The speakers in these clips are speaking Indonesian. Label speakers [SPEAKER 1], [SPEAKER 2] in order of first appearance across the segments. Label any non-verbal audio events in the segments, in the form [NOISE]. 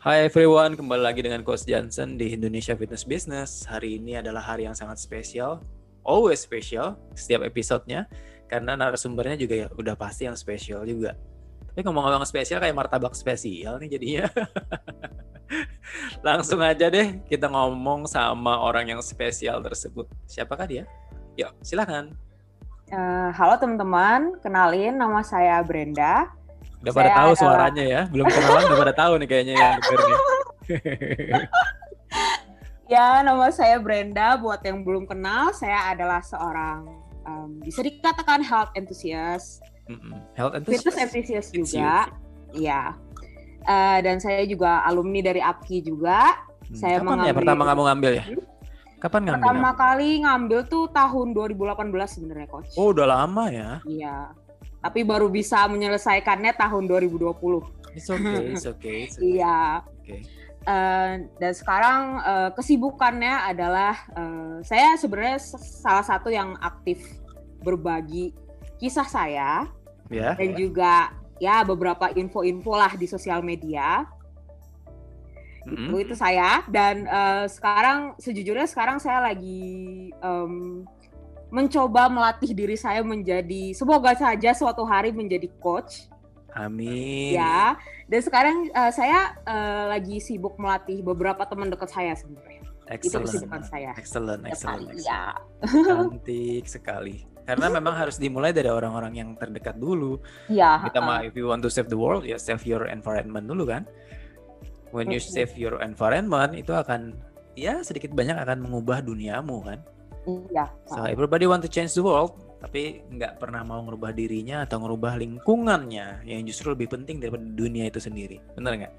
[SPEAKER 1] Hai everyone, kembali lagi dengan Coach Johnson di Indonesia Fitness Business. Hari ini adalah hari yang sangat spesial, always special setiap episodenya, karena narasumbernya juga ya udah pasti yang spesial juga. Tapi ngomong-ngomong spesial kayak martabak spesial nih jadinya. [LAUGHS] Langsung aja deh kita ngomong sama orang yang spesial tersebut. Siapakah dia? Yuk, silakan.
[SPEAKER 2] Uh, halo teman-teman, kenalin nama saya Brenda.
[SPEAKER 1] Udah pada tahu adalah... suaranya ya, belum kenalan udah pada tahu nih kayaknya yang denger nih. [LAUGHS]
[SPEAKER 2] ya, nama saya Brenda. Buat yang belum kenal, saya adalah seorang um, bisa dikatakan health enthusiast.
[SPEAKER 1] Mm-hmm. Health enthusiast.
[SPEAKER 2] Fitness enthusiast juga. Iya. Uh, dan saya juga alumni dari APKI juga. Hmm. Saya
[SPEAKER 1] Kapan ya mengambil... ya pertama kamu ngambil ya? Kapan ngambil?
[SPEAKER 2] Pertama kali ngambil tuh tahun 2018 sebenarnya coach.
[SPEAKER 1] Oh, udah lama ya?
[SPEAKER 2] Iya. Tapi baru bisa menyelesaikannya tahun 2020.
[SPEAKER 1] It's okay, it's okay. It's
[SPEAKER 2] okay. iya. Okay. Uh, dan sekarang uh, kesibukannya adalah uh, saya sebenarnya salah satu yang aktif berbagi kisah saya
[SPEAKER 1] yeah.
[SPEAKER 2] dan juga ya beberapa info-info lah di sosial media mm-hmm. itu itu saya dan uh, sekarang sejujurnya sekarang saya lagi um, mencoba melatih diri saya menjadi semoga saja suatu hari menjadi coach
[SPEAKER 1] Amin.
[SPEAKER 2] Ya, dan sekarang uh, saya uh, lagi sibuk melatih beberapa teman dekat saya sebenarnya.
[SPEAKER 1] Excellent.
[SPEAKER 2] Itu kesibukan saya.
[SPEAKER 1] Excellent, excellent. excellent.
[SPEAKER 2] Ya.
[SPEAKER 1] Cantik sekali. Karena memang harus dimulai dari orang-orang yang terdekat dulu.
[SPEAKER 2] Iya.
[SPEAKER 1] Kita mah, if you want to save the world, ya save your environment dulu kan when you save your environment itu akan ya sedikit banyak akan mengubah duniamu kan
[SPEAKER 2] iya.
[SPEAKER 1] So everybody want to change the world tapi nggak pernah mau ngerubah dirinya atau ngerubah lingkungannya. Yang justru lebih penting daripada dunia itu sendiri. Benar nggak?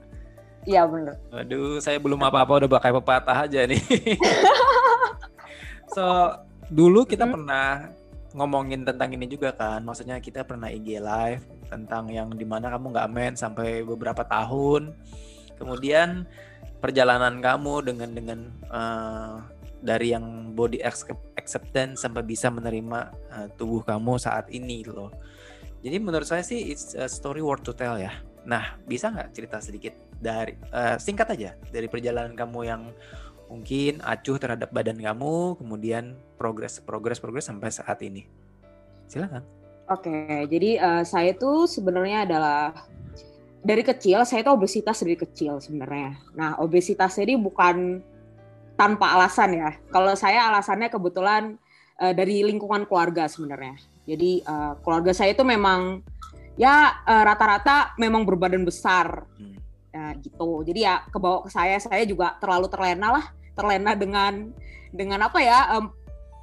[SPEAKER 2] Iya benar
[SPEAKER 1] aduh saya belum apa-apa udah pakai pepatah aja nih. [LAUGHS] So dulu kita hmm. pernah ngomongin tentang ini juga kan. Maksudnya kita pernah IG live tentang yang di mana kamu nggak main sampai beberapa tahun. Kemudian perjalanan kamu dengan dengan uh, dari yang body acceptance sampai bisa menerima uh, tubuh kamu saat ini loh. Jadi menurut saya sih it's a story worth to tell ya. Nah, bisa nggak cerita sedikit dari uh, singkat aja dari perjalanan kamu yang mungkin acuh terhadap badan kamu, kemudian progres progres progres sampai saat ini. Silakan.
[SPEAKER 2] Oke, jadi uh, saya tuh sebenarnya adalah dari kecil saya itu obesitas dari kecil sebenarnya. Nah obesitas ini bukan tanpa alasan ya. Kalau saya alasannya kebetulan uh, dari lingkungan keluarga sebenarnya. Jadi uh, keluarga saya itu memang ya rata rata-rata memang berbadan besar. Hmm. Ya, gitu. Jadi ya kebawa ke saya, saya juga terlalu terlena lah, terlena dengan dengan apa ya um,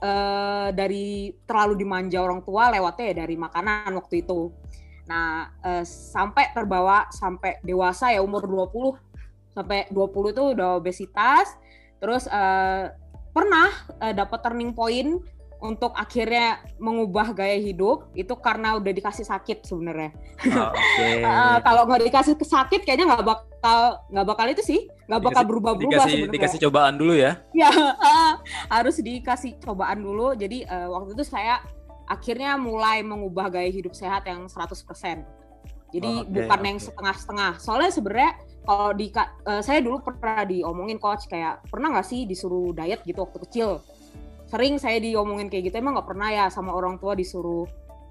[SPEAKER 2] uh, dari terlalu dimanja orang tua lewatnya ya dari makanan waktu itu. Nah, uh, sampai terbawa sampai dewasa ya umur 20 sampai 20 itu udah obesitas. Terus uh, pernah uh, dapat turning point untuk akhirnya mengubah gaya hidup itu karena udah dikasih sakit sebenarnya. Oh, okay. uh, kalau nggak dikasih sakit kayaknya nggak bakal nggak bakal itu sih nggak bakal berubah-berubah
[SPEAKER 1] sebenarnya. Dikasih cobaan dulu ya?
[SPEAKER 2] Ya uh, [LAUGHS] harus dikasih cobaan dulu. Jadi uh, waktu itu saya akhirnya mulai mengubah gaya hidup sehat yang 100%. Jadi oh, okay, bukan okay. yang setengah-setengah. Soalnya sebenarnya kalau di uh, saya dulu pernah diomongin coach kayak pernah nggak sih disuruh diet gitu waktu kecil. Sering saya diomongin kayak gitu emang nggak pernah ya sama orang tua disuruh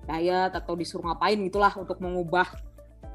[SPEAKER 2] diet atau disuruh ngapain gitulah untuk mengubah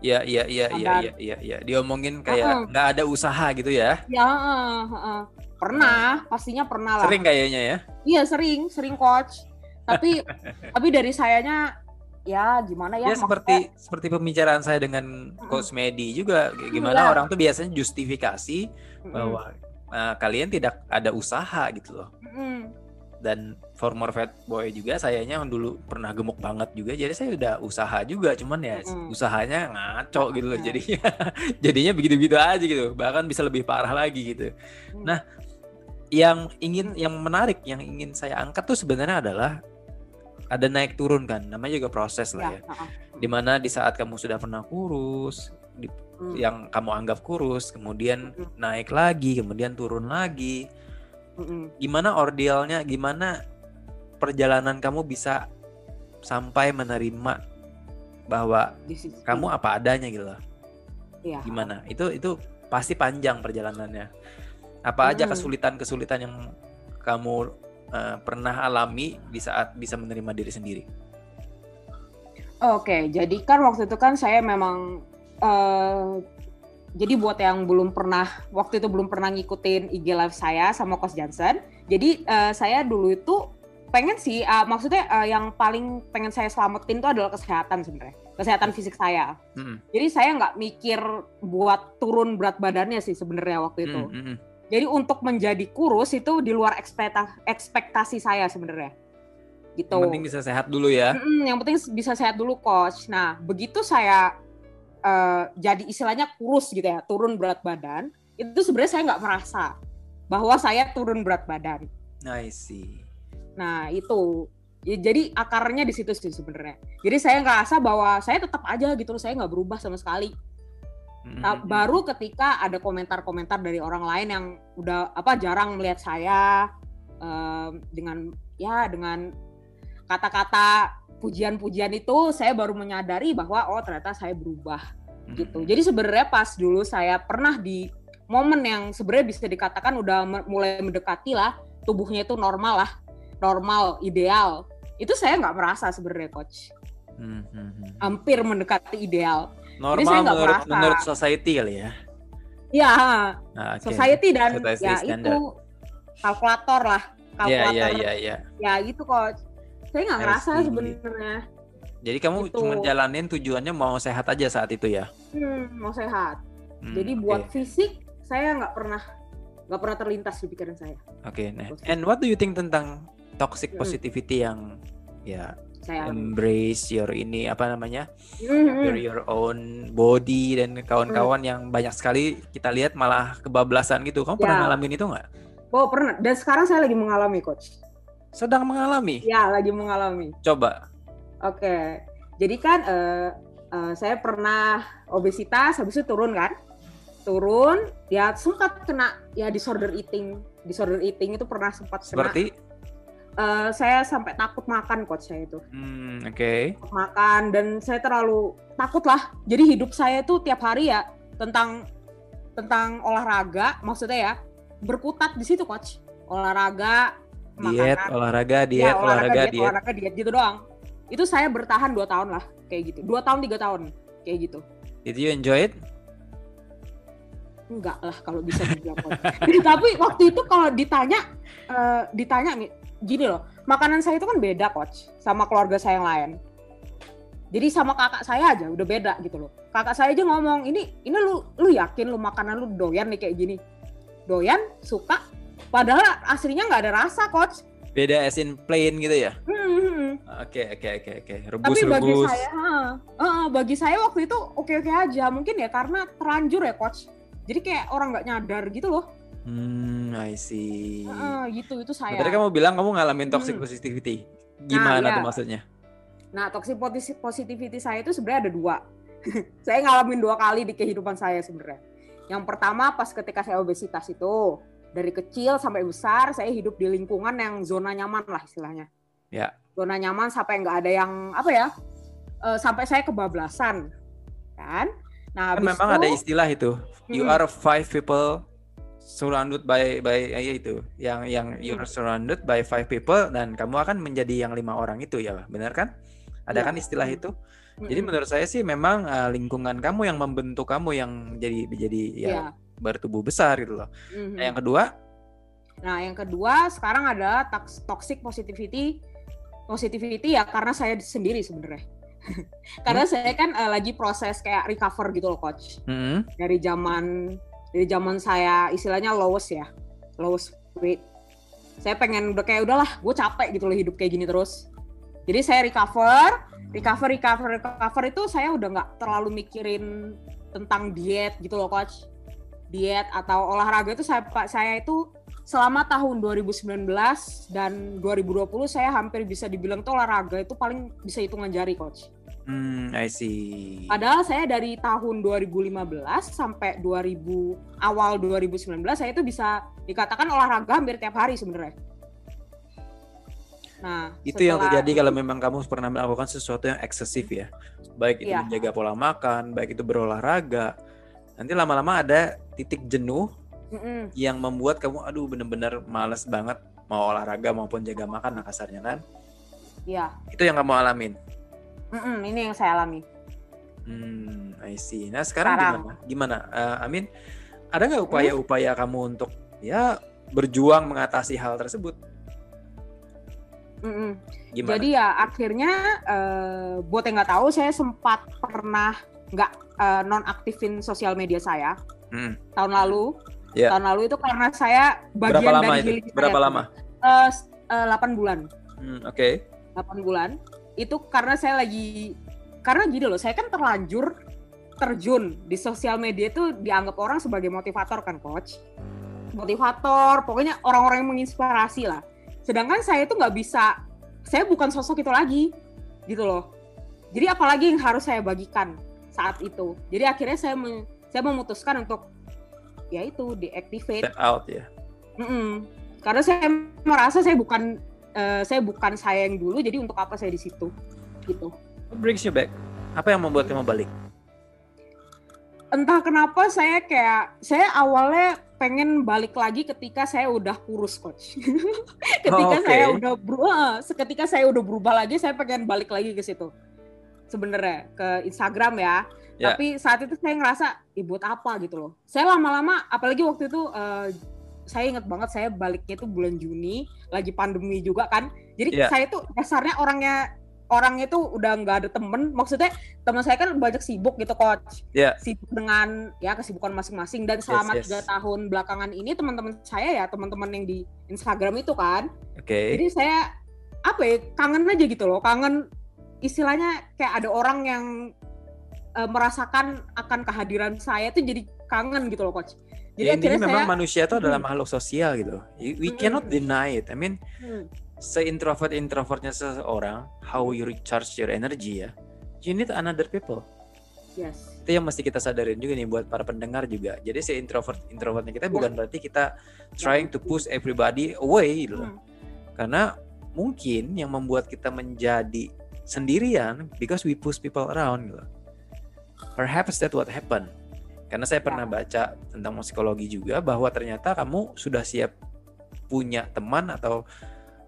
[SPEAKER 1] Iya iya iya iya iya iya ya. diomongin kayak nggak uh -uh. ada usaha gitu ya.
[SPEAKER 2] Ya, uh, uh. pernah, pastinya pernah lah.
[SPEAKER 1] Sering kayaknya ya.
[SPEAKER 2] Iya, sering, sering coach tapi [LAUGHS] tapi dari sayanya ya gimana ya,
[SPEAKER 1] ya seperti maksudnya, seperti pembicaraan saya dengan coach Medi juga gimana ya. orang tuh biasanya justifikasi mm. bahwa uh, kalian tidak ada usaha gitu loh mm. dan former fat boy juga sayanya dulu pernah gemuk banget juga jadi saya udah usaha juga cuman ya mm. usahanya ngaco gitu loh jadinya [LAUGHS] jadinya begitu-begitu aja gitu bahkan bisa lebih parah lagi gitu mm. nah yang ingin yang menarik yang ingin saya angkat tuh sebenarnya adalah ada naik turun kan namanya juga proses lah ya, ya. di mana di saat kamu sudah pernah kurus di, hmm. yang kamu anggap kurus kemudian hmm. naik lagi kemudian turun lagi hmm. gimana ordealnya gimana perjalanan kamu bisa sampai menerima bahwa kamu apa adanya gitu loh
[SPEAKER 2] ya.
[SPEAKER 1] gimana itu itu pasti panjang perjalanannya. Apa aja hmm. kesulitan-kesulitan yang kamu uh, pernah alami di saat bisa menerima diri sendiri?
[SPEAKER 2] Oke, jadi kan waktu itu kan saya memang uh, jadi buat yang belum pernah waktu itu belum pernah ngikutin IG live saya sama Coach Johnson. Jadi uh, saya dulu itu pengen sih uh, maksudnya uh, yang paling pengen saya selamatin itu adalah kesehatan sebenarnya kesehatan fisik saya mm-hmm. jadi saya nggak mikir buat turun berat badannya sih sebenarnya waktu itu mm-hmm. Jadi untuk menjadi kurus itu di luar ekspekta- ekspektasi saya sebenarnya. Gitu.
[SPEAKER 1] Yang penting bisa sehat dulu ya.
[SPEAKER 2] Mm-hmm, yang penting bisa sehat dulu coach. Nah begitu saya uh, jadi istilahnya kurus gitu ya turun berat badan itu sebenarnya saya nggak merasa bahwa saya turun berat badan.
[SPEAKER 1] I see.
[SPEAKER 2] Nah itu. Ya, jadi akarnya di situ sih sebenarnya. Jadi saya ngerasa bahwa saya tetap aja gitu, saya nggak berubah sama sekali. Nah, baru ketika ada komentar-komentar dari orang lain yang udah apa jarang melihat saya um, dengan ya dengan kata-kata pujian-pujian itu, saya baru menyadari bahwa oh ternyata saya berubah gitu. Jadi sebenarnya pas dulu saya pernah di momen yang sebenarnya bisa dikatakan udah mulai mendekati lah tubuhnya itu normal lah normal ideal itu saya nggak merasa sebenarnya coach hmm, hmm, hmm. hampir mendekati ideal
[SPEAKER 1] normal Jadi saya menurut, merasa. menurut society kali ya
[SPEAKER 2] ya nah, okay. society dan society ya standard. itu kalkulator lah
[SPEAKER 1] iya, kalkulator ya ya ya ya
[SPEAKER 2] ya itu coach saya nggak ngerasa sebenarnya
[SPEAKER 1] jadi kamu gitu. cuma jalanin tujuannya mau sehat aja saat itu ya
[SPEAKER 2] hmm, mau sehat hmm, jadi buat okay. fisik saya nggak pernah nggak pernah terlintas di pikiran saya.
[SPEAKER 1] Oke, okay, nah, and what do you think tentang toxic hmm. positivity yang ya saya embrace your ini apa namanya mm-hmm. your, your own body dan kawan-kawan mm. yang banyak sekali kita lihat malah kebablasan gitu kamu ya. pernah ngalamin itu nggak?
[SPEAKER 2] Oh pernah dan sekarang saya lagi mengalami coach.
[SPEAKER 1] Sedang mengalami?
[SPEAKER 2] Ya lagi mengalami.
[SPEAKER 1] Coba.
[SPEAKER 2] Oke okay. jadi kan uh, uh, saya pernah obesitas habis itu turun kan turun ya sempat kena ya disorder eating disorder eating itu pernah sempat
[SPEAKER 1] seperti kena
[SPEAKER 2] uh, saya sampai takut makan coach saya itu.
[SPEAKER 1] Hmm, Oke. Okay.
[SPEAKER 2] Makan dan saya terlalu takut lah. Jadi hidup saya itu tiap hari ya tentang tentang olahraga, maksudnya ya berkutat di situ coach. Olahraga,
[SPEAKER 1] diet, makanan. olahraga, diet, ya, olahraga, olahraga, diet, diet,
[SPEAKER 2] olahraga, diet gitu doang. Itu saya bertahan dua tahun lah kayak gitu. Dua tahun tiga tahun kayak gitu.
[SPEAKER 1] Did you enjoy it?
[SPEAKER 2] Enggak lah kalau bisa dibilang. [LAUGHS] Tapi waktu itu kalau ditanya uh, ditanya gini loh, makanan saya itu kan beda coach sama keluarga saya yang lain. Jadi sama kakak saya aja udah beda gitu loh. Kakak saya aja ngomong, "Ini ini lu lu yakin lu makanan lu doyan nih kayak gini?" Doyan, suka. Padahal aslinya nggak ada rasa, coach.
[SPEAKER 1] Beda as in plain gitu ya?
[SPEAKER 2] Hmm, hmm, hmm.
[SPEAKER 1] Oke, oke, oke, oke. Rebus,
[SPEAKER 2] Tapi bagi
[SPEAKER 1] rebus.
[SPEAKER 2] saya, uh, uh, bagi saya waktu itu oke-oke aja. Mungkin ya karena terlanjur ya, coach. Jadi kayak orang nggak nyadar gitu loh
[SPEAKER 1] Hmm, I see.
[SPEAKER 2] Uh, gitu itu saya.
[SPEAKER 1] Tadi kamu bilang kamu ngalamin toxic hmm. positivity. Gimana nah, tuh maksudnya?
[SPEAKER 2] Nah, toxic positivity saya itu sebenarnya ada dua. [LAUGHS] saya ngalamin dua kali di kehidupan saya sebenarnya. Yang pertama pas ketika saya obesitas itu dari kecil sampai besar saya hidup di lingkungan yang zona nyaman lah istilahnya.
[SPEAKER 1] Ya.
[SPEAKER 2] Zona nyaman sampai nggak ada yang apa ya? Uh, sampai saya kebablasan, kan?
[SPEAKER 1] Nah, kan memang itu, ada istilah itu. You hmm. are five people surrounded by by ya itu yang yang you're surrounded by five people dan kamu akan menjadi yang lima orang itu ya benar kan ada ya. kan istilah itu jadi menurut saya sih memang uh, lingkungan kamu yang membentuk kamu yang jadi jadi ya, ya. bertubuh besar gitu loh mm-hmm. nah yang kedua
[SPEAKER 2] nah yang kedua sekarang ada toxic positivity positivity ya karena saya sendiri sebenarnya [LAUGHS] karena hmm? saya kan uh, lagi proses kayak recover gitu loh coach hmm? dari zaman dari zaman saya istilahnya lowest ya lowest weight saya pengen udah kayak udahlah gue capek gitu loh hidup kayak gini terus. Jadi saya recover recover recover recover itu saya udah nggak terlalu mikirin tentang diet gitu loh coach. Diet atau olahraga itu saya saya itu selama tahun 2019 dan 2020 saya hampir bisa dibilang tuh olahraga itu paling bisa hitungan jari coach
[SPEAKER 1] Hmm, I see.
[SPEAKER 2] Padahal saya dari tahun 2015 sampai 2000 awal 2019 saya itu bisa dikatakan olahraga hampir tiap hari sebenarnya.
[SPEAKER 1] Nah, itu setelah... yang terjadi kalau memang kamu pernah melakukan sesuatu yang eksesif ya. Baik itu ya. menjaga pola makan, baik itu berolahraga, nanti lama-lama ada titik jenuh Mm-mm. yang membuat kamu aduh bener-bener males banget mau olahraga maupun jaga makan nah kasarnya kan
[SPEAKER 2] iya
[SPEAKER 1] itu yang kamu alamin
[SPEAKER 2] Mm-mm, ini yang saya alami
[SPEAKER 1] hmm I see nah sekarang, sekarang. gimana gimana uh, Amin ada nggak upaya-upaya kamu untuk ya berjuang mengatasi hal tersebut
[SPEAKER 2] Mm-mm. Gimana? Jadi ya akhirnya uh, buat yang nggak tahu saya sempat pernah nggak uh, nonaktifin sosial media saya mm. tahun lalu. Yeah. Tahun lalu itu karena saya bagian
[SPEAKER 1] Berapa lama
[SPEAKER 2] dari
[SPEAKER 1] itu? Berapa saya, lama?
[SPEAKER 2] Uh, uh, 8 bulan.
[SPEAKER 1] Mm, Oke.
[SPEAKER 2] Okay. 8 bulan. Itu karena saya lagi karena gini loh, saya kan terlanjur terjun di sosial media itu dianggap orang sebagai motivator kan coach. Motivator, pokoknya orang-orang yang menginspirasi lah. Sedangkan saya itu nggak bisa saya bukan sosok itu lagi gitu loh. Jadi apalagi yang harus saya bagikan saat itu. Jadi akhirnya saya men, saya memutuskan untuk ya itu deactivate.
[SPEAKER 1] Step out ya.
[SPEAKER 2] Mm -mm. karena saya merasa saya bukan uh, saya bukan saya yang dulu jadi untuk apa saya di situ gitu
[SPEAKER 1] What brings you back apa yang membuat kamu balik
[SPEAKER 2] entah kenapa saya kayak saya awalnya pengen balik lagi ketika saya udah kurus coach. [LAUGHS] ketika oh, okay. saya udah berubah, ketika saya udah berubah lagi, saya pengen balik lagi ke situ. Sebenarnya ke Instagram ya. Yeah. Tapi saat itu saya ngerasa, ibu apa gitu loh. Saya lama-lama, apalagi waktu itu uh, saya inget banget saya baliknya itu bulan Juni, lagi pandemi juga kan. Jadi yeah. saya tuh dasarnya orangnya orang itu udah nggak ada temen maksudnya teman saya kan banyak sibuk gitu coach yeah. sibuk dengan ya kesibukan masing-masing dan selama tiga yes, yes. tahun belakangan ini teman-teman saya ya teman-teman yang di Instagram itu kan
[SPEAKER 1] okay.
[SPEAKER 2] jadi saya apa ya kangen aja gitu loh kangen istilahnya kayak ada orang yang uh, merasakan akan kehadiran saya tuh jadi kangen gitu loh coach
[SPEAKER 1] jadi ya, akhirnya memang saya, manusia itu adalah hmm. makhluk sosial gitu we hmm. cannot deny it I mean hmm se-introvert introvertnya seseorang, how you recharge your energy ya, you need another people.
[SPEAKER 2] Yes.
[SPEAKER 1] Itu yang mesti kita sadarin juga nih buat para pendengar juga. Jadi si introvert introvertnya kita bukan berarti kita trying to push everybody away gitu. Hmm. Karena mungkin yang membuat kita menjadi sendirian because we push people around gitu. Perhaps that what happened. Karena saya pernah baca tentang psikologi juga bahwa ternyata kamu sudah siap punya teman atau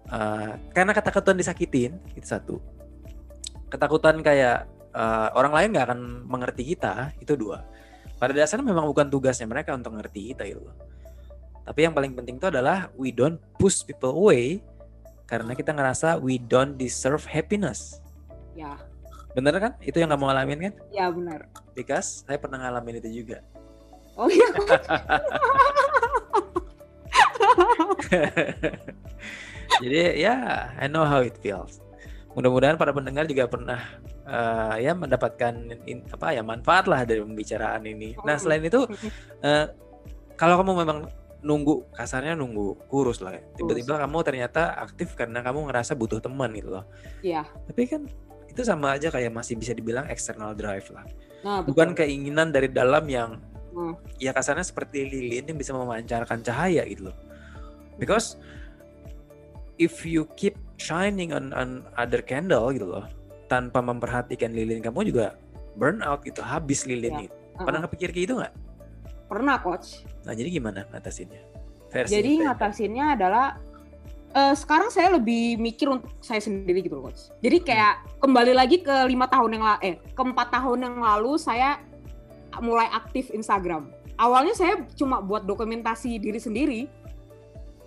[SPEAKER 1] uh, karena ketakutan disakitin itu satu. Ketakutan kayak uh, orang lain nggak akan mengerti kita itu dua. Pada dasarnya memang bukan tugasnya mereka untuk mengerti kita itu tapi yang paling penting itu adalah we don't push people away karena kita ngerasa we don't deserve happiness.
[SPEAKER 2] Ya.
[SPEAKER 1] Bener kan? Itu yang kamu alamin kan?
[SPEAKER 2] Ya benar
[SPEAKER 1] because saya pernah ngalamin itu juga
[SPEAKER 2] oh iya [LAUGHS]
[SPEAKER 1] Jadi ya I know how it feels. Mudah-mudahan para pendengar juga pernah uh, ya mendapatkan in, apa ya manfaat lah dari pembicaraan ini. Nah selain itu uh, kalau kamu memang nunggu kasarnya nunggu kurus lah ya. Tiba-tiba kamu ternyata aktif karena kamu ngerasa butuh teman gitu loh.
[SPEAKER 2] Iya.
[SPEAKER 1] Tapi kan itu sama aja kayak masih bisa dibilang external drive lah. Nah, Bukan keinginan dari dalam yang hmm. ya kasarnya seperti lilin yang bisa memancarkan cahaya gitu loh. Because if you keep shining on on other candle gitu loh tanpa memperhatikan lilin kamu juga burn out gitu habis lilin ya. itu pernah uh -uh. kepikir gitu nggak
[SPEAKER 2] pernah coach
[SPEAKER 1] nah jadi gimana ngatasinnya
[SPEAKER 2] Versi jadi ngatasinnya adalah uh, sekarang saya lebih mikir untuk saya sendiri gitu loh coach. Jadi kayak hmm. kembali lagi ke lima tahun yang lalu eh ke empat tahun yang lalu saya mulai aktif Instagram. Awalnya saya cuma buat dokumentasi diri sendiri.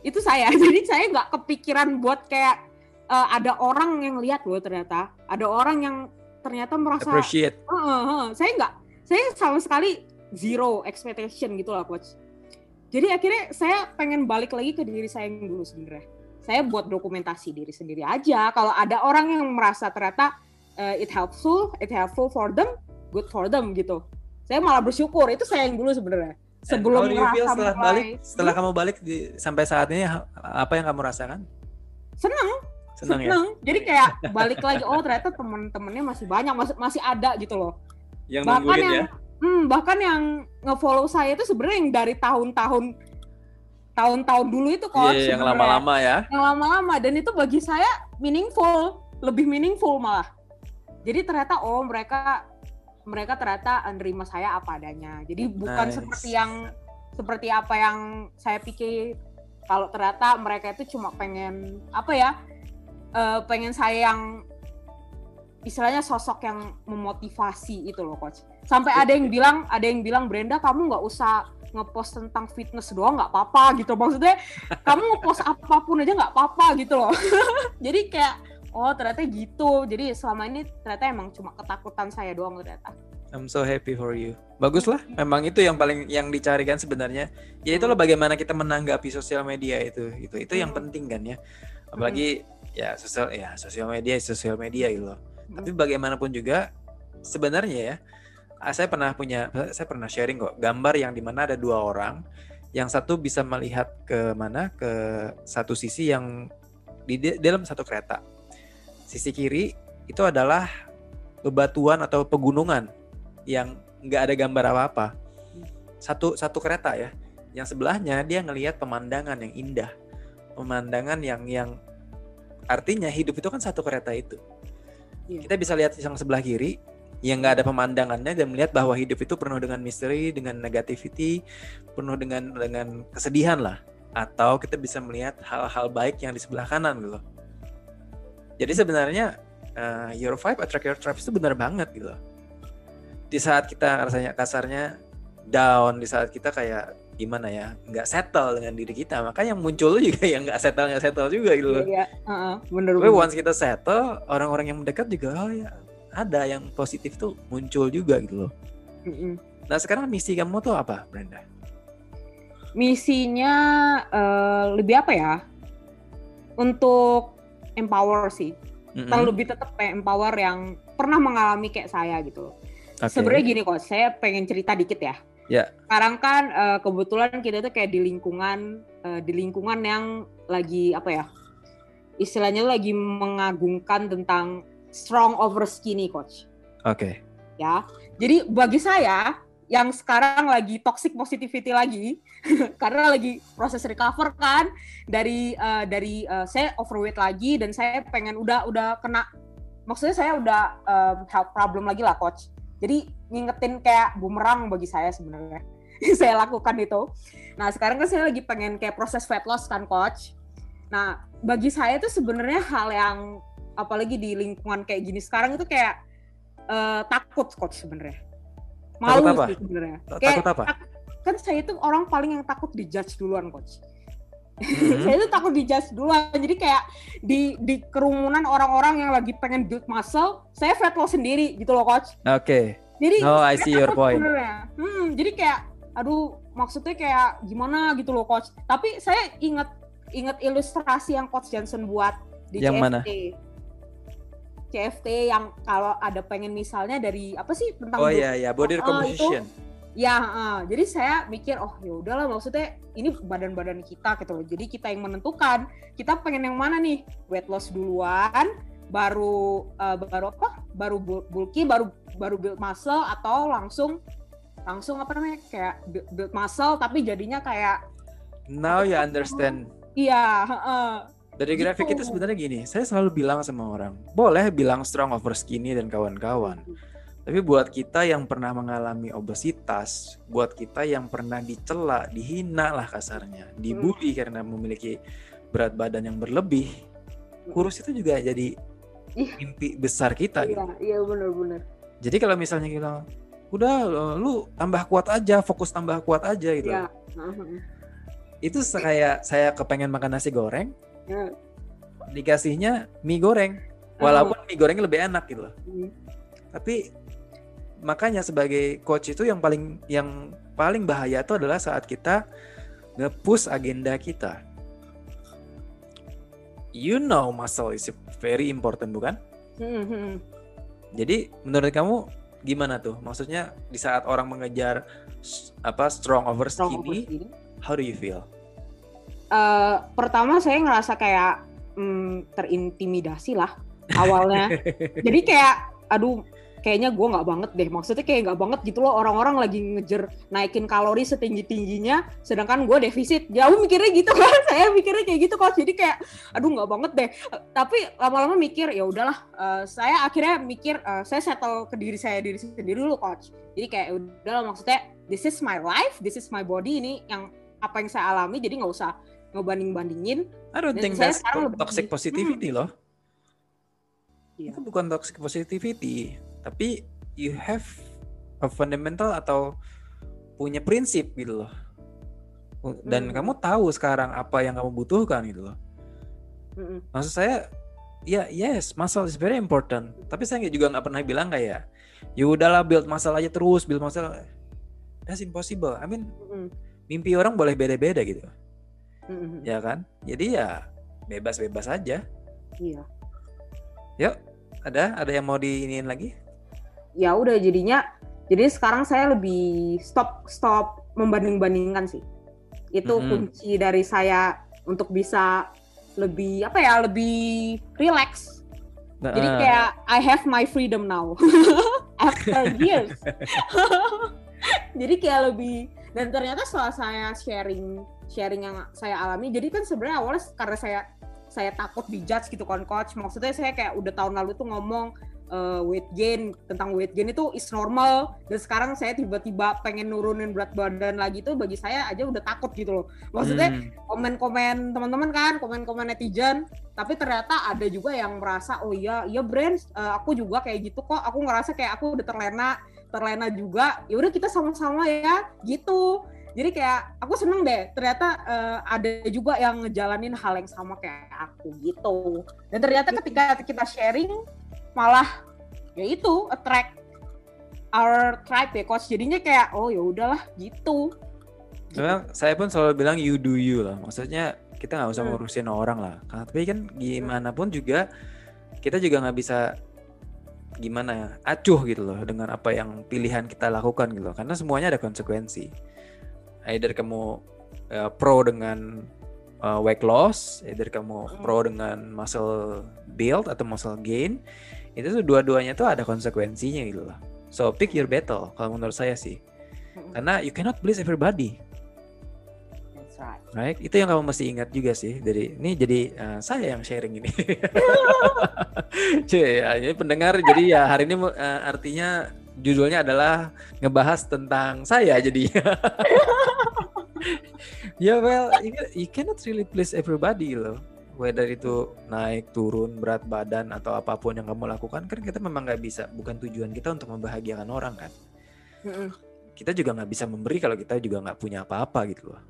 [SPEAKER 2] Itu saya. [LAUGHS] Jadi saya nggak kepikiran buat kayak uh, ada orang yang lihat loh ternyata. Ada orang yang ternyata merasa
[SPEAKER 1] appreciate. Uh,
[SPEAKER 2] uh, uh, saya nggak saya sama sekali zero expectation gitu lah coach. Jadi akhirnya saya pengen balik lagi ke diri saya yang dulu sebenarnya saya buat dokumentasi diri sendiri aja. Kalau ada orang yang merasa ternyata uh, it helpful it helpful for them good for them gitu. Saya malah bersyukur itu saya yang dulu sebenarnya. Sebelum
[SPEAKER 1] feel setelah mulai, balik setelah kamu balik di, sampai saat ini apa yang kamu rasakan?
[SPEAKER 2] Senang. Senang, ya? jadi kayak [LAUGHS] balik lagi oh ternyata temen-temennya masih banyak masih masih ada gitu loh.
[SPEAKER 1] Yang bahkan yang ya?
[SPEAKER 2] hmm, bahkan yang ngefollow saya itu sebenarnya yang dari tahun-tahun tahun-tahun dulu itu kok
[SPEAKER 1] yeah, yang lama-lama ya.
[SPEAKER 2] Yang lama-lama dan itu bagi saya meaningful lebih meaningful malah. Jadi ternyata oh mereka mereka ternyata menerima saya apa adanya. Jadi bukan nice. seperti yang seperti apa yang saya pikir. Kalau ternyata mereka itu cuma pengen apa ya uh, pengen saya yang istilahnya sosok yang memotivasi itu loh coach. Sampai ada yang bilang ada yang bilang Brenda kamu nggak usah ngepost tentang fitness doang nggak apa-apa gitu maksudnya kamu ngepost apa pun aja nggak apa-apa gitu loh [LAUGHS] jadi kayak oh ternyata gitu jadi selama ini ternyata emang cuma ketakutan saya doang ternyata
[SPEAKER 1] I'm so happy for you. Bagus lah, memang itu yang paling yang dicarikan sebenarnya. Ya itulah hmm. bagaimana kita menanggapi sosial media itu. Itu itu yang hmm. penting kan ya. Apalagi hmm. ya sosial ya sosial media sosial media gitu loh. Tapi bagaimanapun juga sebenarnya ya saya pernah punya saya pernah sharing kok gambar yang di mana ada dua orang yang satu bisa melihat ke mana ke satu sisi yang di dalam satu kereta. Sisi kiri itu adalah bebatuan atau pegunungan yang nggak ada gambar apa-apa. Satu satu kereta ya. Yang sebelahnya dia ngelihat pemandangan yang indah. Pemandangan yang yang artinya hidup itu kan satu kereta itu. Yeah. Kita bisa lihat yang sebelah kiri yang nggak ada pemandangannya dan melihat bahwa hidup itu penuh dengan misteri, dengan negativity, penuh dengan dengan kesedihan lah. Atau kita bisa melihat hal-hal baik yang di sebelah kanan gitu. Jadi sebenarnya uh, your vibe attract your tribe itu benar banget gitu di saat kita rasanya kasarnya down di saat kita kayak gimana ya nggak settle dengan diri kita maka yang muncul [LAUGHS] juga yang nggak settle nggak settle juga gitu loh.
[SPEAKER 2] Iya, uh, bener,
[SPEAKER 1] Tapi once kita settle orang-orang yang mendekat juga oh ya ada yang positif tuh muncul juga gitu loh. Mm -mm. Nah sekarang misi kamu tuh apa Brenda?
[SPEAKER 2] Misinya uh, lebih apa ya? Untuk empower sih. Mm -hmm. lebih tetap kayak empower yang pernah mengalami kayak saya gitu loh Okay. Sebenarnya gini kok, saya pengen cerita dikit ya.
[SPEAKER 1] Ya.
[SPEAKER 2] Sekarang kan uh, kebetulan kita tuh kayak di lingkungan uh, di lingkungan yang lagi apa ya? Istilahnya lagi mengagungkan tentang strong over skinny coach.
[SPEAKER 1] Oke. Okay.
[SPEAKER 2] Ya. Jadi bagi saya yang sekarang lagi toxic positivity lagi [LAUGHS] karena lagi proses recover kan dari uh, dari uh, saya overweight lagi dan saya pengen udah udah kena maksudnya saya udah um, health problem lagi lah coach jadi ngingetin kayak bumerang bagi saya sebenarnya. [LAUGHS] saya lakukan itu. Nah sekarang kan saya lagi pengen kayak proses fat loss kan coach. Nah bagi saya itu sebenarnya hal yang apalagi di lingkungan kayak gini sekarang itu kayak uh, takut coach sebenarnya.
[SPEAKER 1] Malu sih sebenarnya. Takut apa? Tak,
[SPEAKER 2] kan saya itu orang paling yang takut dijudge duluan coach. Mm-hmm. [LAUGHS] saya itu takut dijudge duluan. Jadi kayak di di kerumunan orang-orang yang lagi pengen build muscle, saya fat loss sendiri gitu loh coach.
[SPEAKER 1] Oke. Okay. Jadi Oh, I see your point.
[SPEAKER 2] Hmm, jadi kayak aduh maksudnya kayak gimana gitu loh coach. Tapi saya inget inget ilustrasi yang coach Johnson buat di
[SPEAKER 1] yang
[SPEAKER 2] CFT.
[SPEAKER 1] Mana?
[SPEAKER 2] CFT yang kalau ada pengen misalnya dari apa sih tentang
[SPEAKER 1] Oh iya iya body recomposition. Uh,
[SPEAKER 2] ya uh, jadi saya mikir oh ya udahlah maksudnya ini badan-badan kita gitu loh. Jadi kita yang menentukan kita pengen yang mana nih? Weight loss duluan baru uh, baru apa? Baru bulky baru baru build muscle atau langsung langsung apa namanya? Kayak build muscle tapi jadinya kayak
[SPEAKER 1] now you understand.
[SPEAKER 2] iya uh,
[SPEAKER 1] dari grafik gitu. itu sebenarnya gini saya selalu bilang sama orang boleh bilang strong over skinny dan kawan-kawan tapi buat kita yang pernah mengalami obesitas, buat kita yang pernah dicela, dihina lah kasarnya, dibully hmm. karena memiliki berat badan yang berlebih, hmm. kurus itu juga jadi mimpi besar kita
[SPEAKER 2] iya, gitu. Iya, benar-benar.
[SPEAKER 1] Jadi kalau misalnya kita udah lu tambah kuat aja, fokus tambah kuat aja gitu. Iya. Itu kayak saya kepengen makan nasi goreng, ya. dikasihnya mie goreng, walaupun mie goreng lebih enak gitu loh. Hmm. Tapi makanya sebagai coach itu yang paling yang paling bahaya itu adalah saat kita nge-push agenda kita. You know muscle is very important bukan? Mm-hmm. Jadi menurut kamu gimana tuh? Maksudnya di saat orang mengejar apa strong over skinny, strong over skinny. how do you feel?
[SPEAKER 2] Uh, pertama saya ngerasa kayak mm, terintimidasi lah awalnya. [LAUGHS] Jadi kayak aduh kayaknya gue nggak banget deh. Maksudnya kayak nggak banget gitu loh. Orang-orang lagi ngejer naikin kalori setinggi tingginya sedangkan gue defisit. Jauh mikirnya gitu kan. [LAUGHS] Saya mikirnya kayak gitu kok jadi kayak aduh nggak banget deh. Tapi lama-lama mikir ya udahlah. Uh, saya akhirnya mikir uh, saya settle ke diri saya diri sendiri dulu coach. Jadi kayak ya udahlah maksudnya this is my life this is my body. Ini yang apa yang saya alami jadi nggak usah ngebanding bandingin
[SPEAKER 1] I don't think that's toxic positivity hmm. loh Iya. Itu bukan toxic positivity, tapi you have a fundamental atau punya prinsip gitu loh. Dan hmm. kamu tahu sekarang apa yang kamu butuhkan gitu loh. Hmm. Maksud saya, ya yes, muscle is very important. Tapi saya juga nggak pernah bilang kayak, ya udahlah build muscle aja terus, build muscle. That's impossible. I mean, hmm. mimpi orang boleh beda-beda gitu. Hmm. Ya kan? Jadi ya bebas-bebas aja.
[SPEAKER 2] Iya.
[SPEAKER 1] Yuk, ada? Ada yang mau diinin lagi?
[SPEAKER 2] Ya udah jadinya jadi sekarang saya lebih stop stop membanding-bandingkan sih. Itu mm -hmm. kunci dari saya untuk bisa lebih apa ya, lebih relax. Nah, jadi kayak I have my freedom now [LAUGHS] after years. [LAUGHS] [LAUGHS] jadi kayak lebih dan ternyata setelah saya sharing sharing yang saya alami, jadi kan sebenarnya awalnya karena saya saya takut dijudge gitu kan coach. Maksudnya saya kayak udah tahun lalu tuh ngomong uh, weight gain tentang weight gain itu is normal. Dan sekarang saya tiba-tiba pengen nurunin berat badan lagi tuh bagi saya aja udah takut gitu loh. Maksudnya hmm. komen-komen teman-teman kan komen-komen netizen. Tapi ternyata ada juga yang merasa oh iya iya brand uh, aku juga kayak gitu kok. Aku ngerasa kayak aku udah terlena terlena juga. Ya udah kita sama-sama ya gitu jadi kayak aku seneng deh ternyata uh, ada juga yang ngejalanin hal yang sama kayak aku gitu. Dan ternyata ketika kita sharing malah ya itu attract our tribe ya coach. Jadinya kayak oh ya udahlah gitu.
[SPEAKER 1] Memang saya pun selalu bilang you do you lah. Maksudnya kita nggak usah hmm. ngurusin orang lah. Tapi kan gimana pun juga kita juga nggak bisa gimana ya acuh gitu loh dengan apa yang pilihan kita lakukan gitu loh. Karena semuanya ada konsekuensi either kamu uh, pro dengan uh, weight loss, either kamu hmm. pro dengan muscle build atau muscle gain, itu tuh dua-duanya tuh ada konsekuensinya gitu loh. So pick your battle kalau menurut saya sih. Hmm. Karena you cannot please everybody. right. right. Itu yang kamu mesti ingat juga sih. Dari ini jadi uh, saya yang sharing ini. [LAUGHS] Cuy, ya, ini pendengar jadi ya hari ini uh, artinya judulnya adalah ngebahas tentang saya jadi. [LAUGHS] ya well, you, cannot really please everybody loh. Whether itu naik, turun, berat badan atau apa pun yang kamu lakukan kan kita memang nggak bisa. Bukan tujuan kita untuk membahagiakan orang kan. Kita juga nggak bisa memberi kalau kita juga nggak punya apa-apa gitu loh.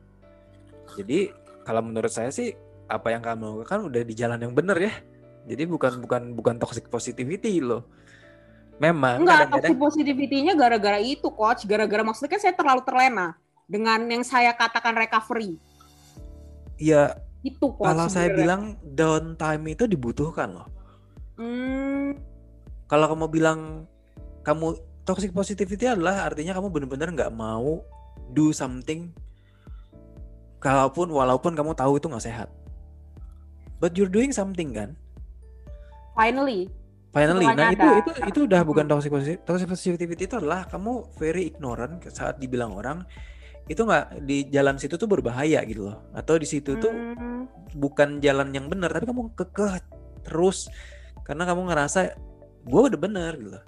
[SPEAKER 1] Jadi kalau menurut saya sih apa yang kamu lakukan udah di jalan yang benar ya. Jadi bukan bukan bukan toxic positivity loh Memang.
[SPEAKER 2] Enggak, toxic positivity-nya gara-gara itu, coach. Gara-gara maksudnya kan saya terlalu terlena dengan yang saya katakan recovery.
[SPEAKER 1] Iya. Itu coach. Kalau saya bilang downtime itu dibutuhkan loh. Hmm. Kalau kamu bilang kamu toxic positivity adalah artinya kamu benar-benar nggak mau do something kalaupun walaupun kamu tahu itu nggak sehat. But you're doing something kan?
[SPEAKER 2] Finally,
[SPEAKER 1] Finally, nah itu itu itu udah bukan toxic positivity. Toxic positivity itu adalah kamu very ignorant saat dibilang orang itu nggak di jalan situ tuh berbahaya gitu loh. Atau di situ tuh hmm. bukan jalan yang benar, tapi kamu kekeh terus karena kamu ngerasa gue udah bener gitu loh.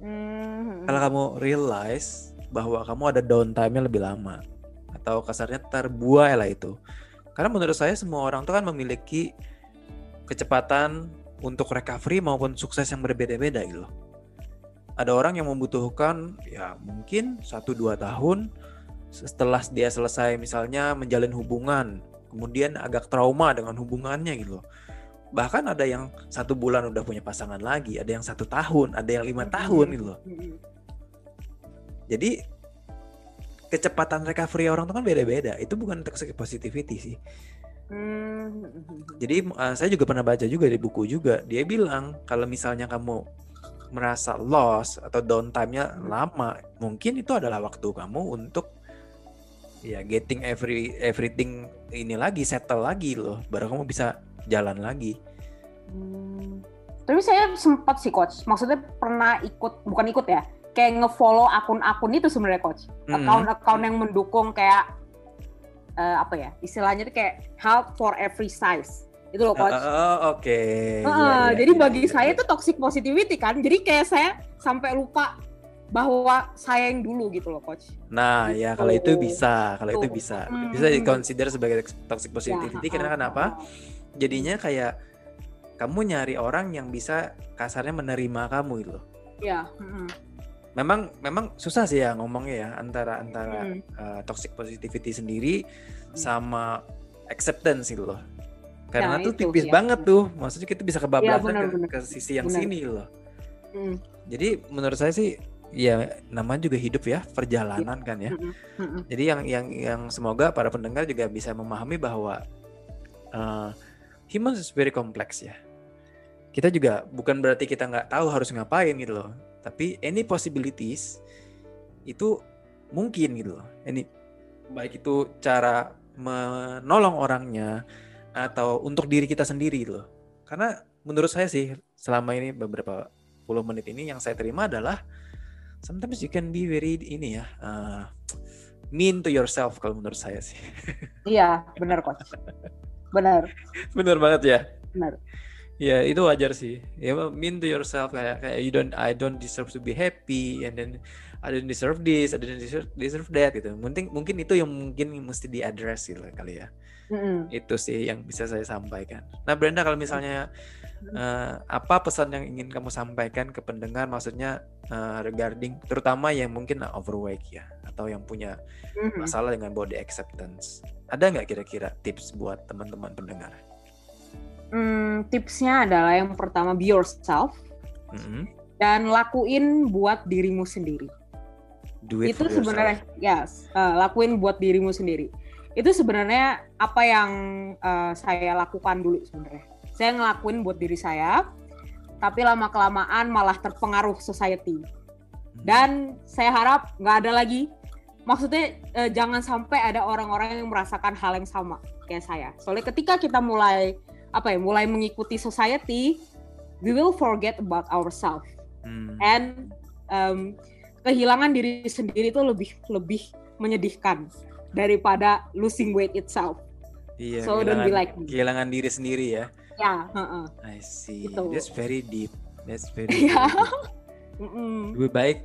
[SPEAKER 1] Hmm. Kalau kamu realize bahwa kamu ada downtime-nya lebih lama atau kasarnya terbuai lah itu. Karena menurut saya semua orang tuh kan memiliki kecepatan untuk recovery maupun sukses yang berbeda-beda gitu loh. Ada orang yang membutuhkan ya mungkin 1-2 tahun setelah dia selesai misalnya menjalin hubungan, kemudian agak trauma dengan hubungannya gitu loh. Bahkan ada yang satu bulan udah punya pasangan lagi, ada yang satu tahun, ada yang lima tahun gitu loh. Jadi kecepatan recovery orang tuh kan beda-beda. Itu bukan toxic positivity sih. Jadi uh, saya juga pernah baca juga di buku juga dia bilang kalau misalnya kamu merasa loss atau downtime-nya lama, mungkin itu adalah waktu kamu untuk ya getting every everything ini lagi settle lagi loh, baru kamu bisa jalan lagi. Hmm.
[SPEAKER 2] Tapi saya sempat sih coach, maksudnya pernah ikut, bukan ikut ya, kayak ngefollow akun-akun itu sebenarnya coach. Mm-hmm. Account-account yang mendukung kayak uh, apa ya, istilahnya itu kayak help for every size. Itu loh coach.
[SPEAKER 1] Uh, uh, Oke. Okay.
[SPEAKER 2] Uh, yeah, yeah, jadi yeah, bagi yeah, saya itu toxic positivity kan. Jadi kayak saya sampai lupa bahwa saya yang dulu gitu loh coach.
[SPEAKER 1] Nah gitu. ya kalau itu bisa, kalau itu bisa, hmm. bisa dikonsider sebagai toxic positivity ya, karena kenapa? Jadinya kayak kamu nyari orang yang bisa kasarnya menerima kamu gitu loh.
[SPEAKER 2] Iya. Hmm.
[SPEAKER 1] Memang memang susah sih ya ngomongnya ya antara antara hmm. uh, toxic positivity sendiri hmm. sama acceptance gitu loh. Karena nah, tuh itu, tipis ya. banget tuh, maksudnya kita bisa kebablasan ya, ke, ke sisi yang bener. sini loh. Hmm. Jadi menurut saya sih ya namanya juga hidup ya perjalanan kan ya. Jadi yang yang yang semoga para pendengar juga bisa memahami bahwa uh, humans is very complex ya. Kita juga bukan berarti kita nggak tahu harus ngapain gitu loh. Tapi any possibilities itu mungkin gitu loh. Ini baik itu cara menolong orangnya atau untuk diri kita sendiri gitu loh. Karena menurut saya sih selama ini beberapa puluh menit ini yang saya terima adalah sometimes you can be very ini ya uh, mean to yourself kalau menurut saya sih. [LAUGHS]
[SPEAKER 2] Iya, benar coach. Benar.
[SPEAKER 1] benar banget ya.
[SPEAKER 2] Benar.
[SPEAKER 1] Ya itu wajar sih. Ya mean to yourself kayak kayak you don't I don't deserve to be happy and then I don't deserve this, I don't deserve, deserve that gitu. Mungkin mungkin itu yang mungkin mesti diadres gitu kali ya. Mm -hmm. Itu sih yang bisa saya sampaikan. Nah Brenda kalau misalnya uh, apa pesan yang ingin kamu sampaikan ke pendengar maksudnya uh, regarding terutama yang mungkin overweight ya atau yang punya mm-hmm. masalah dengan body acceptance ada nggak kira-kira tips buat teman-teman pendengar?
[SPEAKER 2] Hmm, tipsnya adalah yang pertama be yourself mm-hmm. dan lakuin buat dirimu sendiri.
[SPEAKER 1] Do it
[SPEAKER 2] itu sebenarnya yes uh, lakuin buat dirimu sendiri. Itu sebenarnya apa yang uh, saya lakukan dulu sebenarnya. Saya ngelakuin buat diri saya tapi lama kelamaan malah terpengaruh society. Dan saya harap nggak ada lagi. Maksudnya eh, jangan sampai ada orang-orang yang merasakan hal yang sama kayak saya. Soalnya ketika kita mulai apa ya mulai mengikuti society we will forget about ourselves. Hmm. and um, kehilangan diri sendiri itu lebih lebih menyedihkan daripada losing weight itself
[SPEAKER 1] Iya, so don't be like me. kehilangan diri sendiri ya.
[SPEAKER 2] Ya, uh-uh.
[SPEAKER 1] I see. Gitu. That's very deep. That's very [LAUGHS] deep. Lebih baik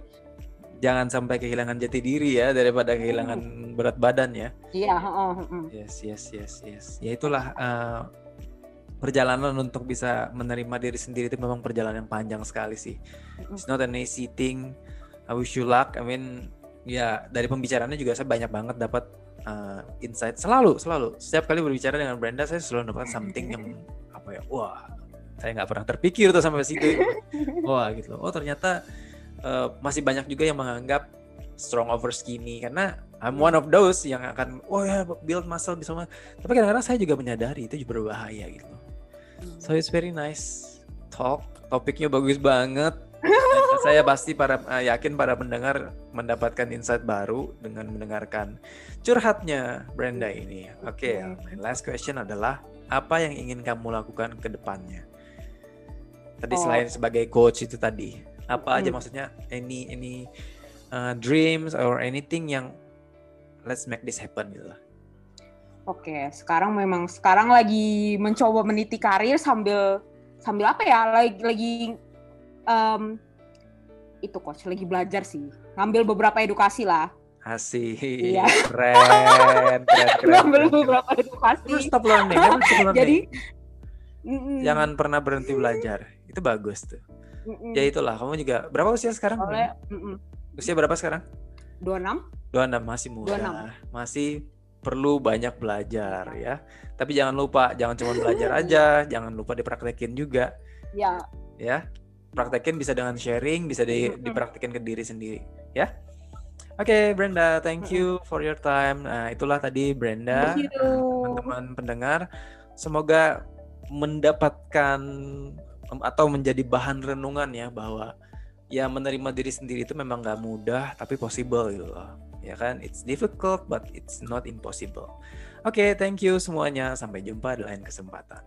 [SPEAKER 1] jangan sampai kehilangan jati diri ya daripada kehilangan mm. berat badan ya.
[SPEAKER 2] Iya, uh, uh,
[SPEAKER 1] Yes, yes, yes, yes. Ya itulah uh, perjalanan untuk bisa menerima diri sendiri itu memang perjalanan yang panjang sekali sih. It's not an easy thing. I wish you luck. I mean, ya dari pembicaraannya juga saya banyak banget dapat uh, insight. Selalu selalu. Setiap kali berbicara dengan Brenda saya selalu dapat something yang apa ya wah saya nggak pernah terpikir tuh sampai situ. Wah gitu. Oh ternyata uh, masih banyak juga yang menganggap strong over skinny karena I'm one of those yang akan oh ya build muscle bisa tapi kadang-kadang saya juga menyadari itu juga berbahaya gitu. So it's very nice talk. Topiknya bagus banget saya pasti para uh, yakin para pendengar mendapatkan insight baru dengan mendengarkan curhatnya Brenda ini. Oke, okay, last question adalah apa yang ingin kamu lakukan ke depannya? Tadi oh. selain sebagai coach itu tadi, apa aja hmm. maksudnya any any uh, dreams or anything yang let's make this happen gitu lah.
[SPEAKER 2] Oke, sekarang memang sekarang lagi mencoba meniti karir sambil sambil apa ya? Lagi lagi um, itu coach lagi belajar sih. Ngambil beberapa edukasi lah
[SPEAKER 1] Asik. Iya. Keren, keren, [LAUGHS] keren.
[SPEAKER 2] Ngambil beberapa edukasi.
[SPEAKER 1] Terus stop learning, never stop learning. Jadi [LAUGHS] jangan pernah berhenti belajar. Itu bagus tuh. Mm-mm. Ya itulah, kamu juga berapa usia sekarang? Oleh, Usia berapa sekarang?
[SPEAKER 2] 26.
[SPEAKER 1] 26 masih muda. 26. Masih perlu banyak belajar ya. Tapi jangan lupa, jangan cuma belajar [LAUGHS] aja, jangan lupa dipraktekin juga.
[SPEAKER 2] Ya.
[SPEAKER 1] Ya. Praktekin bisa dengan sharing, bisa di, dipraktekin ke diri sendiri, ya. Oke, okay, Brenda, thank you for your time. Nah, itulah tadi Brenda, teman-teman pendengar. Semoga mendapatkan atau menjadi bahan renungan ya bahwa ya menerima diri sendiri itu memang nggak mudah, tapi possible gitu loh. Ya kan, it's difficult but it's not impossible. Oke, okay, thank you semuanya. Sampai jumpa di lain kesempatan.